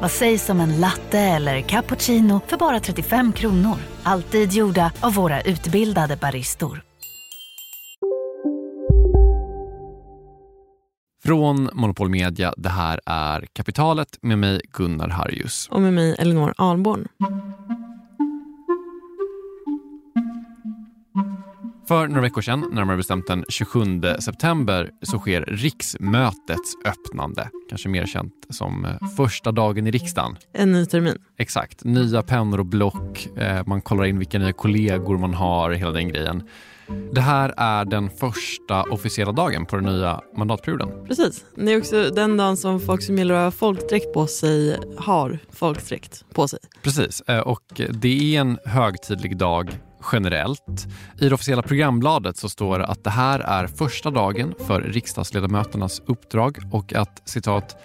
Vad sägs om en latte eller cappuccino för bara 35 kronor? Alltid gjorda av våra utbildade baristor. Från Monopol Media, det här är Kapitalet med mig Gunnar Harjus. Och med mig Elinor Alborn. För några veckor sedan, närmare bestämt den 27 september, så sker riksmötets öppnande. Kanske mer känt som eh, första dagen i riksdagen. En ny termin. Exakt. Nya pennor och block, eh, man kollar in vilka nya kollegor man har, hela den grejen. Det här är den första officiella dagen på den nya mandatperioden. Precis. Det är också den dagen som folk som gillar att ha folkdräkt på sig har folkdräkt på sig. Precis, eh, och det är en högtidlig dag generellt. I det officiella programbladet så står det att det här är första dagen för riksdagsledamöternas uppdrag och att citat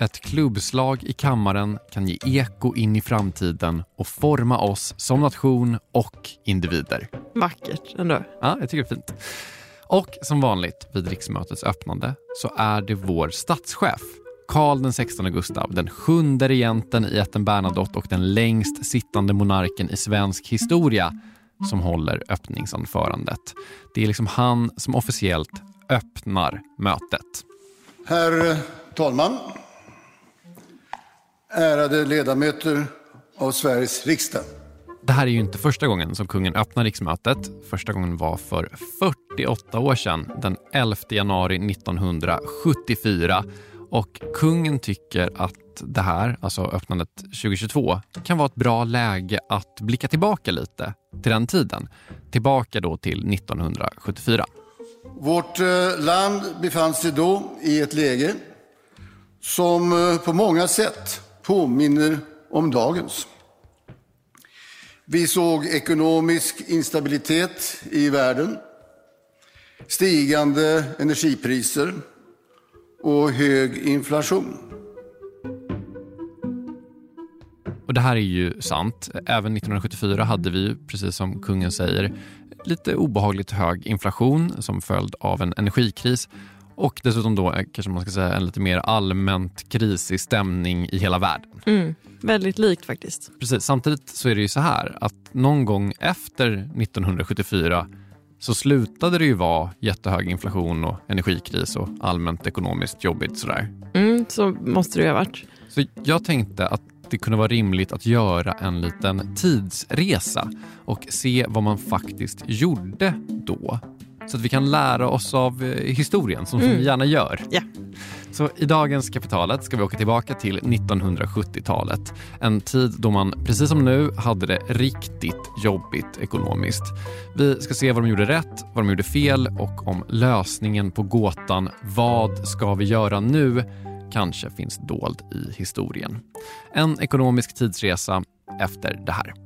ett klubbslag i kammaren kan ge eko in i framtiden och forma oss som nation och individer. Vackert ändå. Ja, jag tycker det är fint. Och som vanligt vid riksmötets öppnande så är det vår statschef Karl den 16 Gustav, den sjunde regenten i ätten Bernadotte och den längst sittande monarken i svensk historia som håller öppningsanförandet. Det är liksom han som officiellt öppnar mötet. Herr talman, ärade ledamöter av Sveriges riksdag. Det här är ju inte första gången som kungen öppnar riksmötet. Första gången var för 48 år sedan, den 11 januari 1974. Och kungen tycker att det här, alltså öppnandet 2022, kan vara ett bra läge att blicka tillbaka lite till den tiden. Tillbaka då till 1974. Vårt eh, land befann sig då i ett läge som eh, på många sätt påminner om dagens. Vi såg ekonomisk instabilitet i världen, stigande energipriser och hög inflation. Och det här är ju sant. Även 1974 hade vi, precis som kungen säger, lite obehagligt hög inflation som följd av en energikris och dessutom då eh, kanske man ska säga en lite mer allmänt krisig stämning i hela världen. Mm, väldigt likt faktiskt. Precis. Samtidigt så är det ju så här att någon gång efter 1974 så slutade det ju vara jättehög inflation och energikris och allmänt ekonomiskt jobbigt sådär. Mm, så måste det ju ha varit. Så jag tänkte att det kunde vara rimligt att göra en liten tidsresa och se vad man faktiskt gjorde då. Så att vi kan lära oss av eh, historien, som, mm. vi gärna gör. Ja. Så i dagens Kapitalet ska vi åka tillbaka till 1970-talet. En tid då man, precis som nu, hade det riktigt jobbigt ekonomiskt. Vi ska se vad de gjorde rätt, vad de gjorde fel och om lösningen på gåtan “Vad ska vi göra nu?” kanske finns dold i historien. En ekonomisk tidsresa efter det här.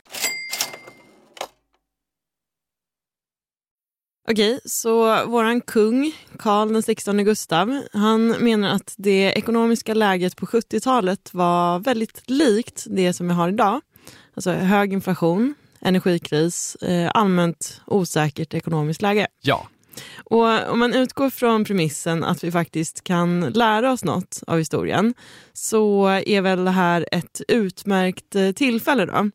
Okej, så våran kung, Karl den 16 Gustav, han menar att det ekonomiska läget på 70-talet var väldigt likt det som vi har idag. Alltså hög inflation, energikris, eh, allmänt osäkert ekonomiskt läge. Ja. Och om man utgår från premissen att vi faktiskt kan lära oss något av historien så är väl det här ett utmärkt eh, tillfälle. då.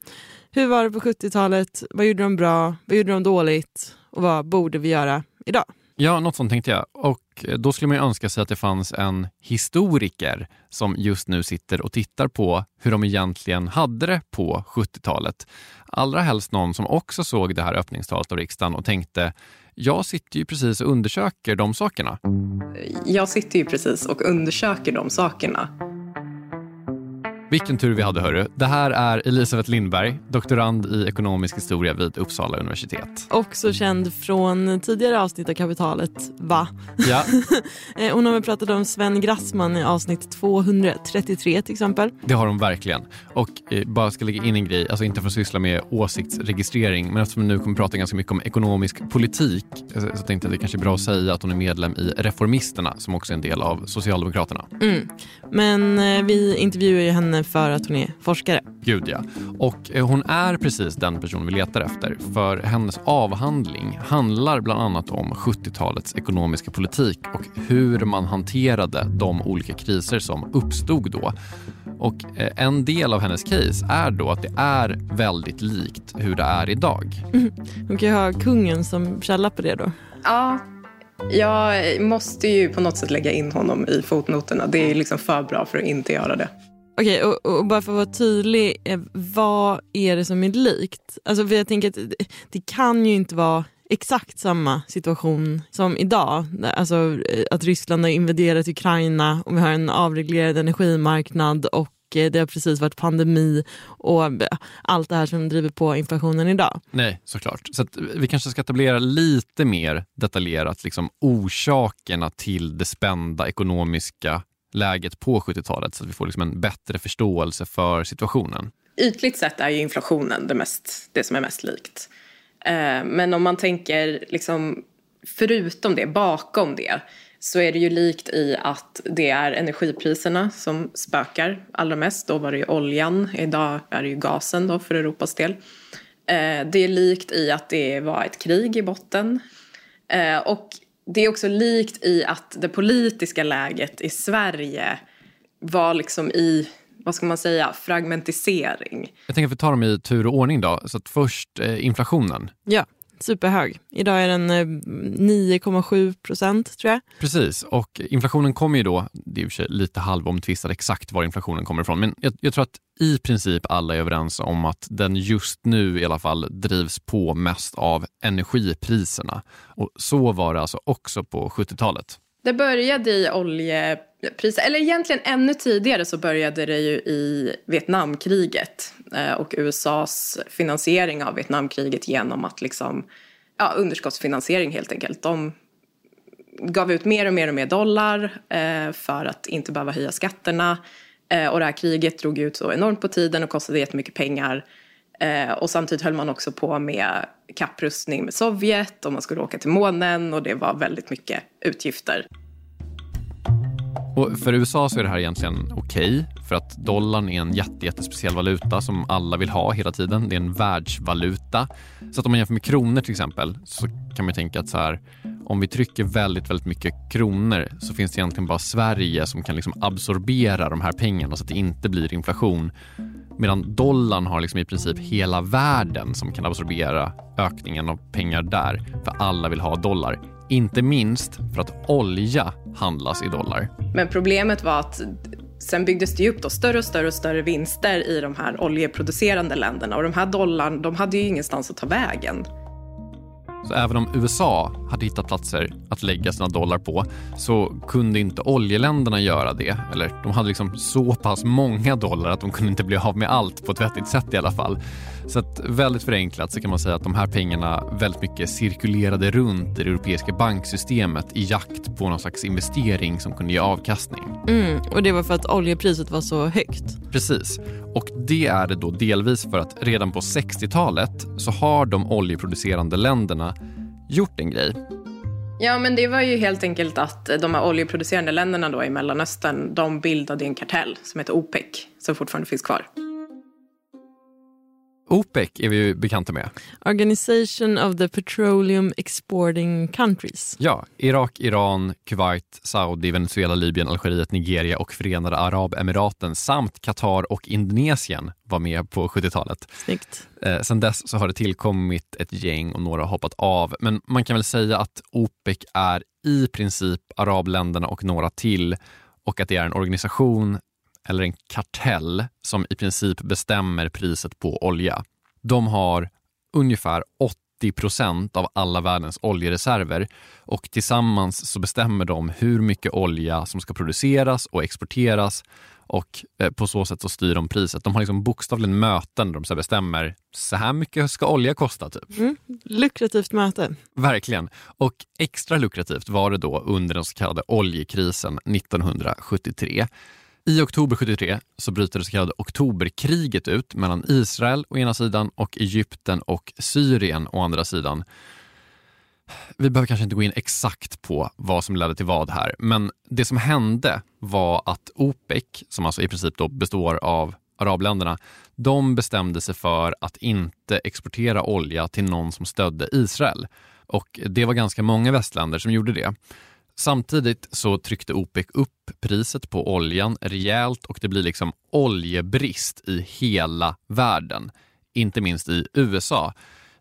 Hur var det på 70-talet? Vad gjorde de bra? Vad gjorde de dåligt? Och vad borde vi göra idag? Ja, något sånt tänkte jag. Och eh, då skulle man ju önska sig att det fanns en historiker som just nu sitter och tittar på hur de egentligen hade det på 70-talet. Allra helst någon som också såg det här öppningstalet av riksdagen och tänkte jag sitter ju precis och undersöker de sakerna. Jag sitter ju precis och undersöker de sakerna. Vilken tur vi hade hörru. Det här är Elisabeth Lindberg, doktorand i ekonomisk historia vid Uppsala universitet. Också känd från tidigare avsnitt av Kapitalet, va? Ja. Eh, hon har väl pratat om Sven Grassman i avsnitt 233 till exempel. Det har hon verkligen. Och eh, bara ska lägga in en grej, alltså inte för att syssla med åsiktsregistrering, men eftersom vi nu kommer prata ganska mycket om ekonomisk politik så, så tänkte jag att det kanske är bra att säga att hon är medlem i Reformisterna som också är en del av Socialdemokraterna. Mm. Men eh, vi intervjuar ju henne för att hon är forskare. Gud ja. Och eh, hon är precis den person vi letar efter. För hennes avhandling handlar bland annat om 70-talets ekonomiska politik och hur man hanterade de olika kriser som uppstod då. Och eh, en del av hennes case är då att det är väldigt likt hur det är idag. Mm. Hon kan ju ha kungen som källa på det då. Ja, jag måste ju på något sätt lägga in honom i fotnoterna. Det är liksom för bra för att inte göra det. Okej, okay, och, och, bara för att vara tydlig, eh, vad är det som är likt? Alltså för jag tänker att det, det kan ju inte vara exakt samma situation som idag. Alltså eh, att Ryssland har invaderat Ukraina och vi har en avreglerad energimarknad och eh, det har precis varit pandemi och allt det här som driver på inflationen idag. Nej, såklart. Så vi kanske ska etablera lite mer detaljerat liksom, orsakerna till det spända ekonomiska läget på 70-talet så att vi får liksom en bättre förståelse för situationen. Ytligt sett är ju inflationen det, mest, det som är mest likt. Eh, men om man tänker liksom förutom det, bakom det så är det ju likt i att det är energipriserna som spökar allra mest. Då var det ju oljan, idag är det ju gasen då för Europas del. Eh, det är likt i att det var ett krig i botten. Eh, och det är också likt i att det politiska läget i Sverige var liksom i, vad ska man säga, fragmentisering. Jag tänker att vi tar dem i tur och ordning då. Så först eh, inflationen. Ja, superhög. Idag är den eh, 9,7 procent tror jag. Precis, och inflationen kommer ju då, det är i och för sig lite halvomtvistat exakt var inflationen kommer ifrån, men jag, jag, tror att i princip alla är överens om att den just nu i alla fall drivs på mest av energipriserna. Och så var det alltså också på 70-talet. Det började i oljepriser, eller egentligen ännu tidigare så började det ju i Vietnamkriget eh, och USAs finansiering av Vietnamkriget genom att liksom, ja, underskottsfinansiering helt enkelt. De gav ut mer och mer och mer dollar eh, för att inte behöva höja skatterna. Eh, och det här kriget drog ut så enormt på tiden och kostade jättemycket pengar. Eh, och samtidigt höll man också på med kapprustning med Sovjet och man skulle åka till månen och det var väldigt mycket utgifter. Och för USA så är det här egentligen okej, okay, för att dollarn är en jätte, jättespeciell valuta som alla vill ha hela tiden. Det är en världsvaluta. Så att om man jämför med kronor till exempel så kan man tänka att så här, om vi trycker väldigt, väldigt mycket kronor så finns det egentligen bara Sverige som kan liksom absorbera de här pengarna så att det inte blir inflation. Medan dollarn har liksom i princip hela världen som kan absorbera ökningen av pengar där, för alla vill ha dollar. Inte minst för att olja handlas i dollar. Men problemet var att sen byggdes det upp då större och större och större vinster i de här oljeproducerande länderna och de här dollarn, de hade ju ingenstans att ta vägen. Så även om USA hade hittat platser att lägga sina dollar på så kunde inte oljeländerna göra det. Eller de hade liksom så pass många dollar att de kunde inte bli av med allt på ett vettigt sätt i alla fall. Så att väldigt förenklat så kan man säga att de här pengarna väldigt mycket cirkulerade runt i det europeiska banksystemet i jakt på någon slags investering som kunde ge avkastning. Mm, och det var för att oljepriset var så högt? Precis. Och det är det då delvis för att redan på 60-talet så har de oljeproducerande länderna gjort en grej. Ja, men det var ju helt enkelt att de här oljeproducerande länderna då i Mellanöstern, de bildade en kartell som heter OPEC, som fortfarande finns kvar. OPEC är vi ju bekanta med. Organization of the Petroleum Exporting Countries. Ja, Irak, Iran, Kuwait, Saudi, Venezuela, Libyen, Algeriet, Nigeria och Förenade Arabemiraten samt Qatar och Indonesien var med på 70-talet. Snyggt. Eh, sen dess så har det tillkommit ett gäng och några har hoppat av. Men man kan väl säga att OPEC är i princip arabländerna och några till och att det är en organisation eller en kartell som i princip bestämmer priset på olja. De har ungefär 80 procent av alla världens oljereserver och tillsammans så bestämmer de hur mycket olja som ska produceras och exporteras och eh, på så sätt så styr de priset. De har liksom bokstavligen möten där de så bestämmer så här mycket ska olja kosta. Typ. Mm, lukrativt möte. Verkligen. Och extra lukrativt var det då under den så kallade oljekrisen 1973 i oktober 73 så bryter det så kallade oktoberkriget ut mellan Israel å ena sidan och Egypten och Syrien å andra sidan. Vi behöver kanske inte gå in exakt på vad som ledde till vad här, men det som hände var att OPEC, som alltså i princip då består av arabländerna, de bestämde sig för att inte exportera olja till någon som stödde Israel. Och det var ganska många västländer som gjorde det. Samtidigt så tryckte OPEC upp priset på oljan rejält och det blir liksom oljebrist i hela världen, inte minst i USA.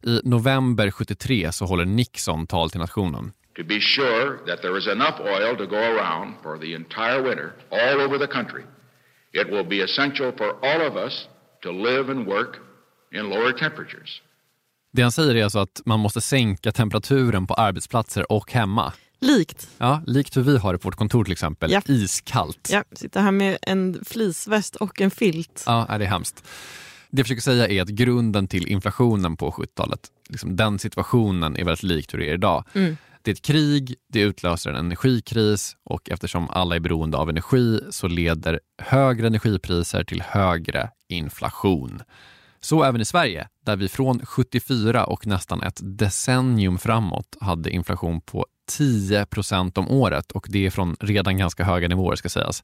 I november 73 så håller Nixon tal till nationen. To be sure that there is enough oil to go around for the entire winter all over the country, it will be essential for all of us to live and work in lower temperatures. Det han säger är alltså att man måste sänka temperaturen på arbetsplatser och hemma. Likt. Ja, likt hur vi har det på vårt kontor till exempel. Ja. Iskallt. Ja, sitta här med en fleeceväst och en filt. Ja, det är hemskt. Det jag försöker säga är att grunden till inflationen på 70-talet, liksom den situationen är väldigt likt hur det är idag. Mm. Det är ett krig, det utlöser en energikris och eftersom alla är beroende av energi så leder högre energipriser till högre inflation. Så även i Sverige, där vi från 74 och nästan ett decennium framåt hade inflation på 10 procent om året och det är från redan ganska höga nivåer ska sägas.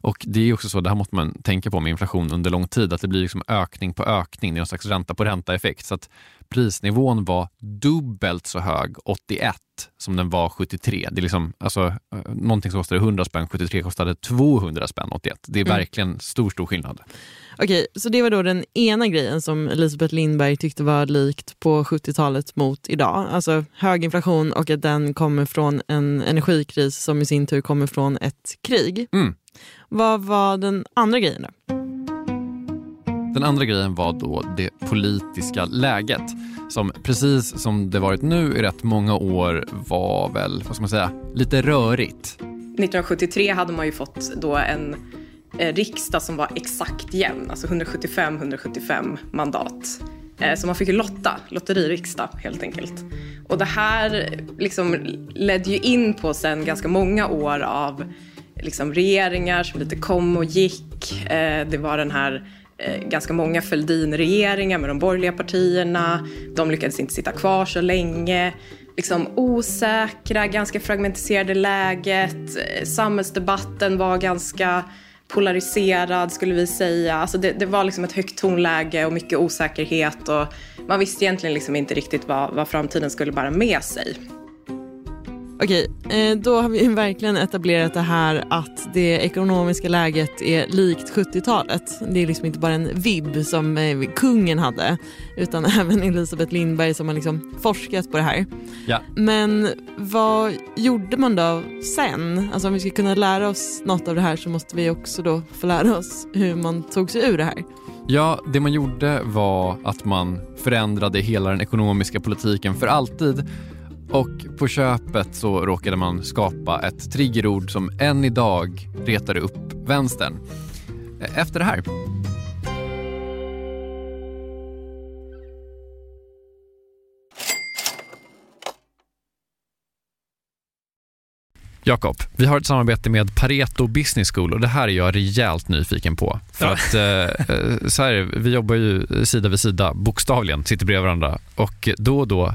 Och det är också så, det här måste man tänka på med inflation under lång tid, att det blir liksom ökning på ökning, det är någon slags ränta på ränta-effekt. Så att prisnivån var dubbelt så hög 81 som den var 73. Det är liksom, alltså, eh, någonting som kostade 100 spänn 73 kostade 200 spänn 81. Det är Mm. verkligen stor, stor skillnad. Okej, så det var då den ena grejen som Elisabeth Lindberg tyckte var likt på 70-talet mot idag. Alltså hög inflation och att den kommer från en energikris som i sin tur kommer från ett krig. Mm. Vad var den andra grejen då? Den andra grejen var då det politiska läget som precis som det varit nu i rätt många år var väl, vad ska man säga, lite rörigt. 1973 hade man ju fått då en eh, riksdag som var exakt jämn, alltså 175-175 mandat. Eh, så man fick ju lotta, lotteririksdag helt enkelt. Och det här liksom ledde ju in på sen ganska många år av liksom regeringar som lite kom och gick. Eh, det var den här Eh, ganska många Fälldin-regeringar med de borgerliga partierna. De lyckades inte sitta kvar så länge. Liksom osäkra, ganska fragmentiserade läget. Eh, samhällsdebatten var ganska polariserad skulle vi säga. Alltså det, det var liksom ett högt tonläge och mycket osäkerhet och man visste egentligen liksom inte riktigt vad, vad framtiden skulle bära med sig. Okej, eh, då har vi verkligen etablerat det här att det ekonomiska läget är likt 70-talet. Det är liksom inte bara en vibb som eh, kungen hade utan även Elisabeth Lindberg som har liksom forskat på det här. Ja. Men vad gjorde man då sen? Alltså om vi ska kunna lära oss något av det här så måste vi också då få lära oss hur man tog sig ur det här. Ja, det man gjorde var att man förändrade hela den ekonomiska politiken för alltid och på köpet så råkade man skapa ett triggerord som än idag retade upp vänstern. Efter det här. Jakob, vi har ett samarbete med Pareto Business School och det här är jag rejält nyfiken på. För Ja. att eh, eh, så här, vi jobbar ju sida vid sida, bokstavligen, sitter bredvid varandra och då och då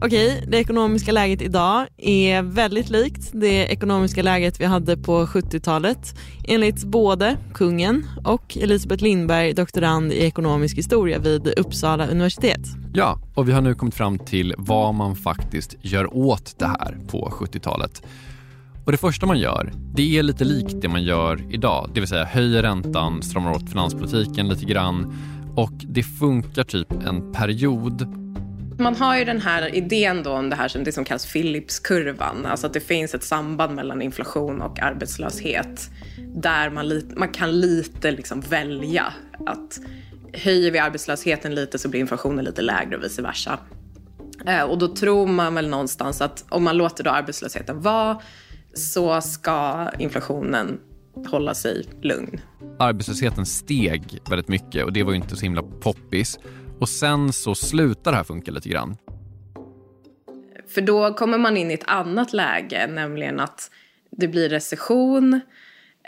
Okej, det ekonomiska läget idag är väldigt likt det ekonomiska läget vi hade på 70-talet enligt både kungen och Elisabeth Lindberg, doktorand i ekonomisk historia vid Uppsala universitet. Ja, och vi har nu kommit fram till vad man faktiskt gör åt det här på 70-talet. Och det första man gör, det är lite likt det man gör idag, det vill säga höjer räntan, stramar åt finanspolitiken lite grann och det funkar typ en period. Man har ju den här idén då om det här som, det som kallas Philipskurvan. Alltså att det finns ett samband mellan inflation och arbetslöshet. Där man, li- man kan lite liksom välja att höjer vi arbetslösheten lite så blir inflationen lite lägre och vice versa. Eh, och då tror man väl någonstans att om man låter då arbetslösheten vara så ska inflationen hålla sig lugn. Arbetslösheten steg väldigt mycket och det var ju inte så himla poppis. Och sen så slutar det här funka lite grann. För då kommer man in i ett annat läge, nämligen att det blir recession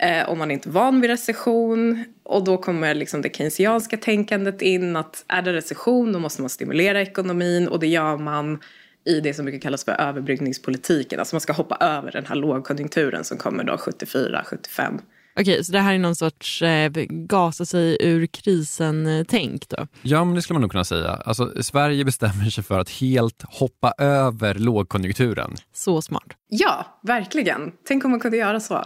eh, om man inte är van vid recession. Och då kommer liksom det keynesianska tänkandet in att är det recession då måste man stimulera ekonomin och det gör man i det som brukar kallas för överbryggningspolitiken. Alltså man ska hoppa över den här lågkonjunkturen som kommer då 74, 75, Okej, så det här är någon sorts eh, gasa sig ur krisen-tänk då? Ja, men det skulle man nog kunna säga. Alltså, Sverige bestämmer sig för att helt hoppa över lågkonjunkturen. Så smart. Ja, verkligen. Tänk om man kunde göra så.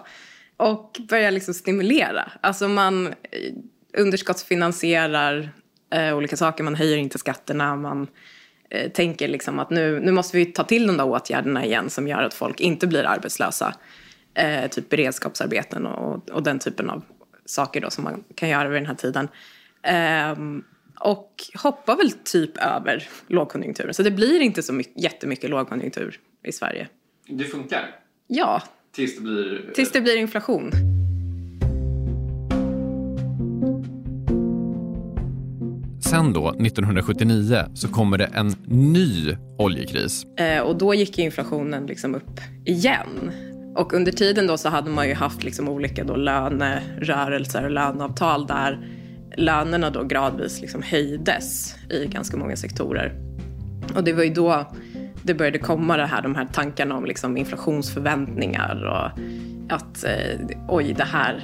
Och börja liksom stimulera. Alltså man eh, underskottsfinansierar eh, olika saker. Man höjer inte skatterna. Man eh, tänker liksom att nu, nu måste vi ta till de där åtgärderna igen som gör att folk inte blir arbetslösa. Eh, typ beredskapsarbeten och, och den typen av saker då som man kan göra vid den här tiden. Eh, och hoppar väl typ över lågkonjunkturen. Så det blir inte så mycket, jättemycket lågkonjunktur i Sverige. Det funkar? Ja. Tills det blir... Tills det blir inflation. Sen då, 1979, så kommer det en ny oljekris. Eh, och då gick inflationen liksom upp igen. Och under tiden då så hade man ju haft liksom olika då lönerörelser och löneavtal där lönerna då gradvis liksom höjdes i ganska många sektorer. Och det var ju då det började komma det här, de här tankarna om liksom inflationsförväntningar och att eh, oj, det här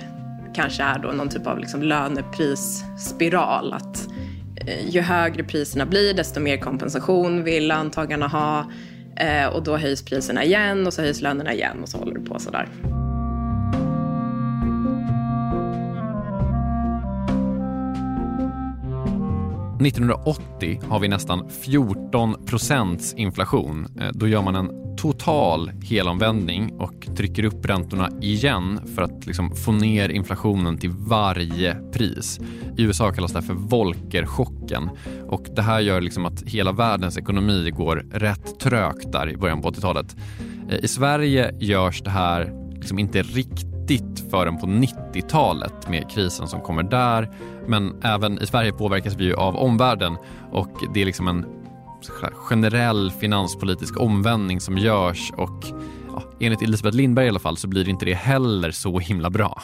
kanske är då någon typ av liksom löneprisspiral. Att eh, ju högre priserna blir, desto mer kompensation vill löntagarna ha. Eh, och då höjs priserna igen och så höjs lönerna igen och så håller det på sådär. 1980 har vi nästan 14 procents inflation. Eh, då gör man en total helomvändning och trycker upp räntorna igen för att liksom få ner inflationen till varje pris. I USA kallas det för Volckerchocken och det här gör liksom att hela världens ekonomi går rätt trögt där i början på 80-talet. Eh, I Sverige görs det här liksom inte riktigt förrän på 90-talet med krisen som kommer där. Men även i Sverige påverkas vi ju av omvärlden och det är liksom en generell finanspolitisk omvändning som görs och ja, enligt Elisabeth Lindberg i alla fall så blir inte det heller så himla bra.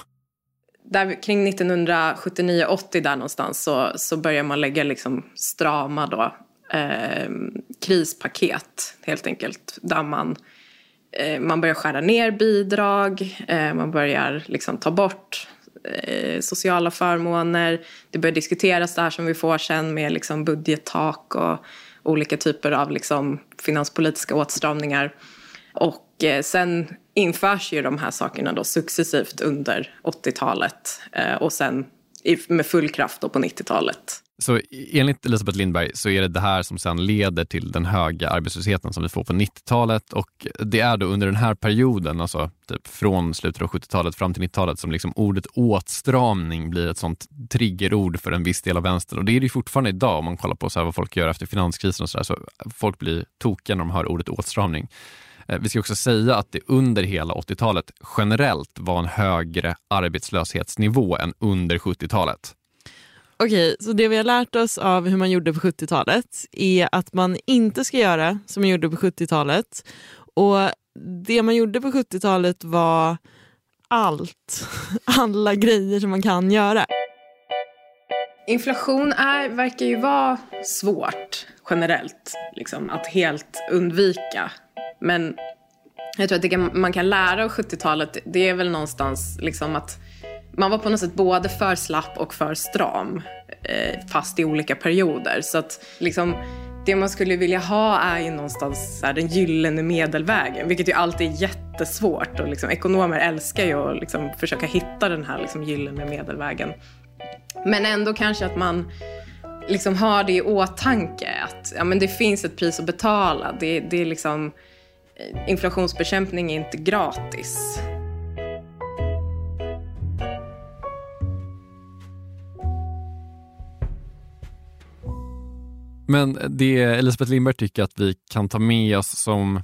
Där, kring 1979-80 där någonstans så, så börjar man lägga liksom strama då, eh, krispaket helt enkelt där man Eh, Eh, man börjar skära ner bidrag, eh, man börjar liksom ta bort eh, sociala förmåner. Det börjar diskuteras det här som vi får sen med liksom budgettak och olika typer av liksom finanspolitiska åtstramningar. Och sen införs ju de här sakerna då successivt under 80-talet och sen med full kraft då på 90-talet. Så e-, enligt Elisabeth Lindberg så är det det här som sedan leder till den höga arbetslösheten som vi får på 90-talet och det är då under den här perioden, alltså typ från slutet av 70-talet fram till 90-talet som liksom ordet åtstramning blir ett sånt triggerord för en viss del av vänstern och det är det fortfarande idag om man kollar på så vad folk gör efter finanskrisen och så där, så folk blir tokiga när de hör ordet åtstramning. Eh, vi ska också säga att det under hela 80-talet generellt var en högre arbetslöshetsnivå än under 70-talet. Okej, så det vi har lärt oss av hur man gjorde på 70-talet är att man inte ska göra som man gjorde på 70-talet. Och det man gjorde på 70-talet var allt, alla grejer som man kan göra. Inflation är, verkar ju vara svårt generellt liksom, att helt undvika. Men jag tror att det man kan lära av 70-talet det är väl någonstans liksom att man var på något sätt både för slapp och för stram eh, fast i olika perioder. Så att liksom, det man skulle vilja ha är ju någonstans här, den gyllene medelvägen, vilket ju alltid är jättesvårt. Och liksom, ekonomer älskar ju att liksom, försöka hitta den här liksom, gyllene medelvägen. Men ändå kanske att man liksom har det i åtanke att ja, men det finns ett pris att betala. Det, det är liksom, eh, inflationsbekämpning är inte gratis. Men det Elisabeth Lindberg tycker att vi kan ta med oss som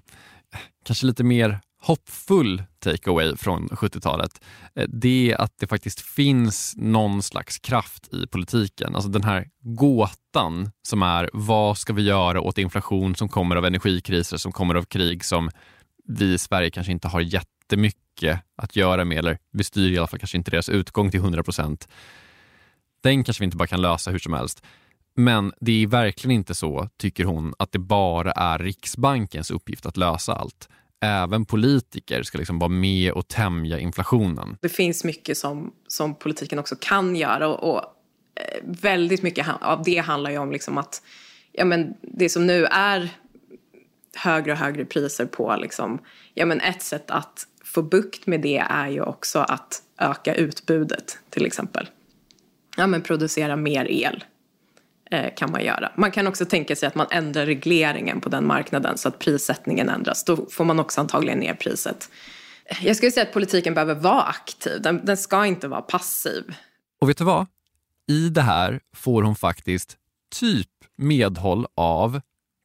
kanske lite mer hoppfull takeaway från 70-talet, eh, det är att det faktiskt finns någon slags kraft i politiken. Alltså den här gåtan som är vad ska vi göra åt inflation som kommer av energikriser, som kommer av krig som vi i Sverige kanske inte har jättemycket att göra med, eller vi styr i alla fall kanske inte deras utgång till 100 procent. Den kanske vi inte bara kan lösa hur som helst. Men det är verkligen inte så, tycker hon, att det bara är Riksbankens uppgift att lösa allt. även politiker ska liksom vara med och tämja inflationen. Det finns mycket som, som politiken också kan göra och, och eh, väldigt mycket av det handlar ju om liksom att ja, men det som nu är högre och högre priser på liksom, ja, men ett sätt att få bukt med det är ju också att öka utbudet till exempel. Ja, men producera mer el Eh, kan man göra. Man kan också tänka sig att man ändrar regleringen på den marknaden så att prissättningen ändras. Då får man också antagligen ner priset. Jag skulle säga att politiken behöver vara aktiv. Den, den ska inte vara passiv. Och vet du vad? I det här får hon faktiskt typ medhåll av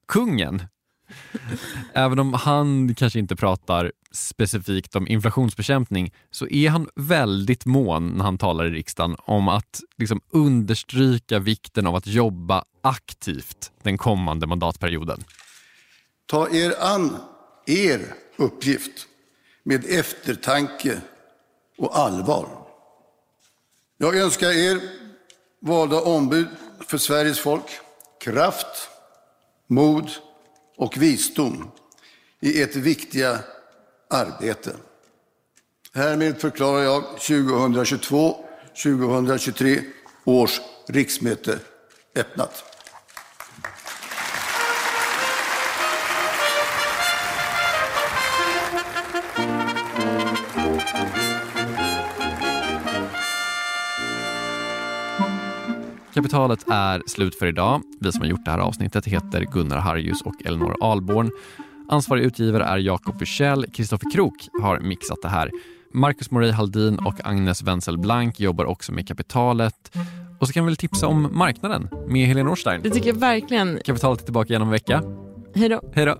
kungen. Även om han kanske inte pratar specifikt om inflationsbekämpning så är han väldigt mån när han talar i riksdagen om att liksom understryka vikten av att jobba aktivt den kommande mandatperioden. Ta er an er uppgift med eftertanke och allvar. Jag önskar er, valda ombud för Sveriges folk, kraft, mod och visdom i ert viktiga arbete. Härmed förklarar jag 2022-2023 års riksmöte öppnat. Kapitalet är slut för idag. Vi som har gjort det här avsnittet heter Gunnar Harjus och Elinor Alborn. Ansvarig utgivare är Jakob Bursell. Kristoffer Krook har mixat det här. Marcus Morey Haldin och Agnes Wenzel Blank jobbar också med kapitalet. Och så kan vi väl tipsa om marknaden med Helene Årstein. Det tycker jag verkligen. Kapitalet är tillbaka igen om en vecka. Hej då. Hej då.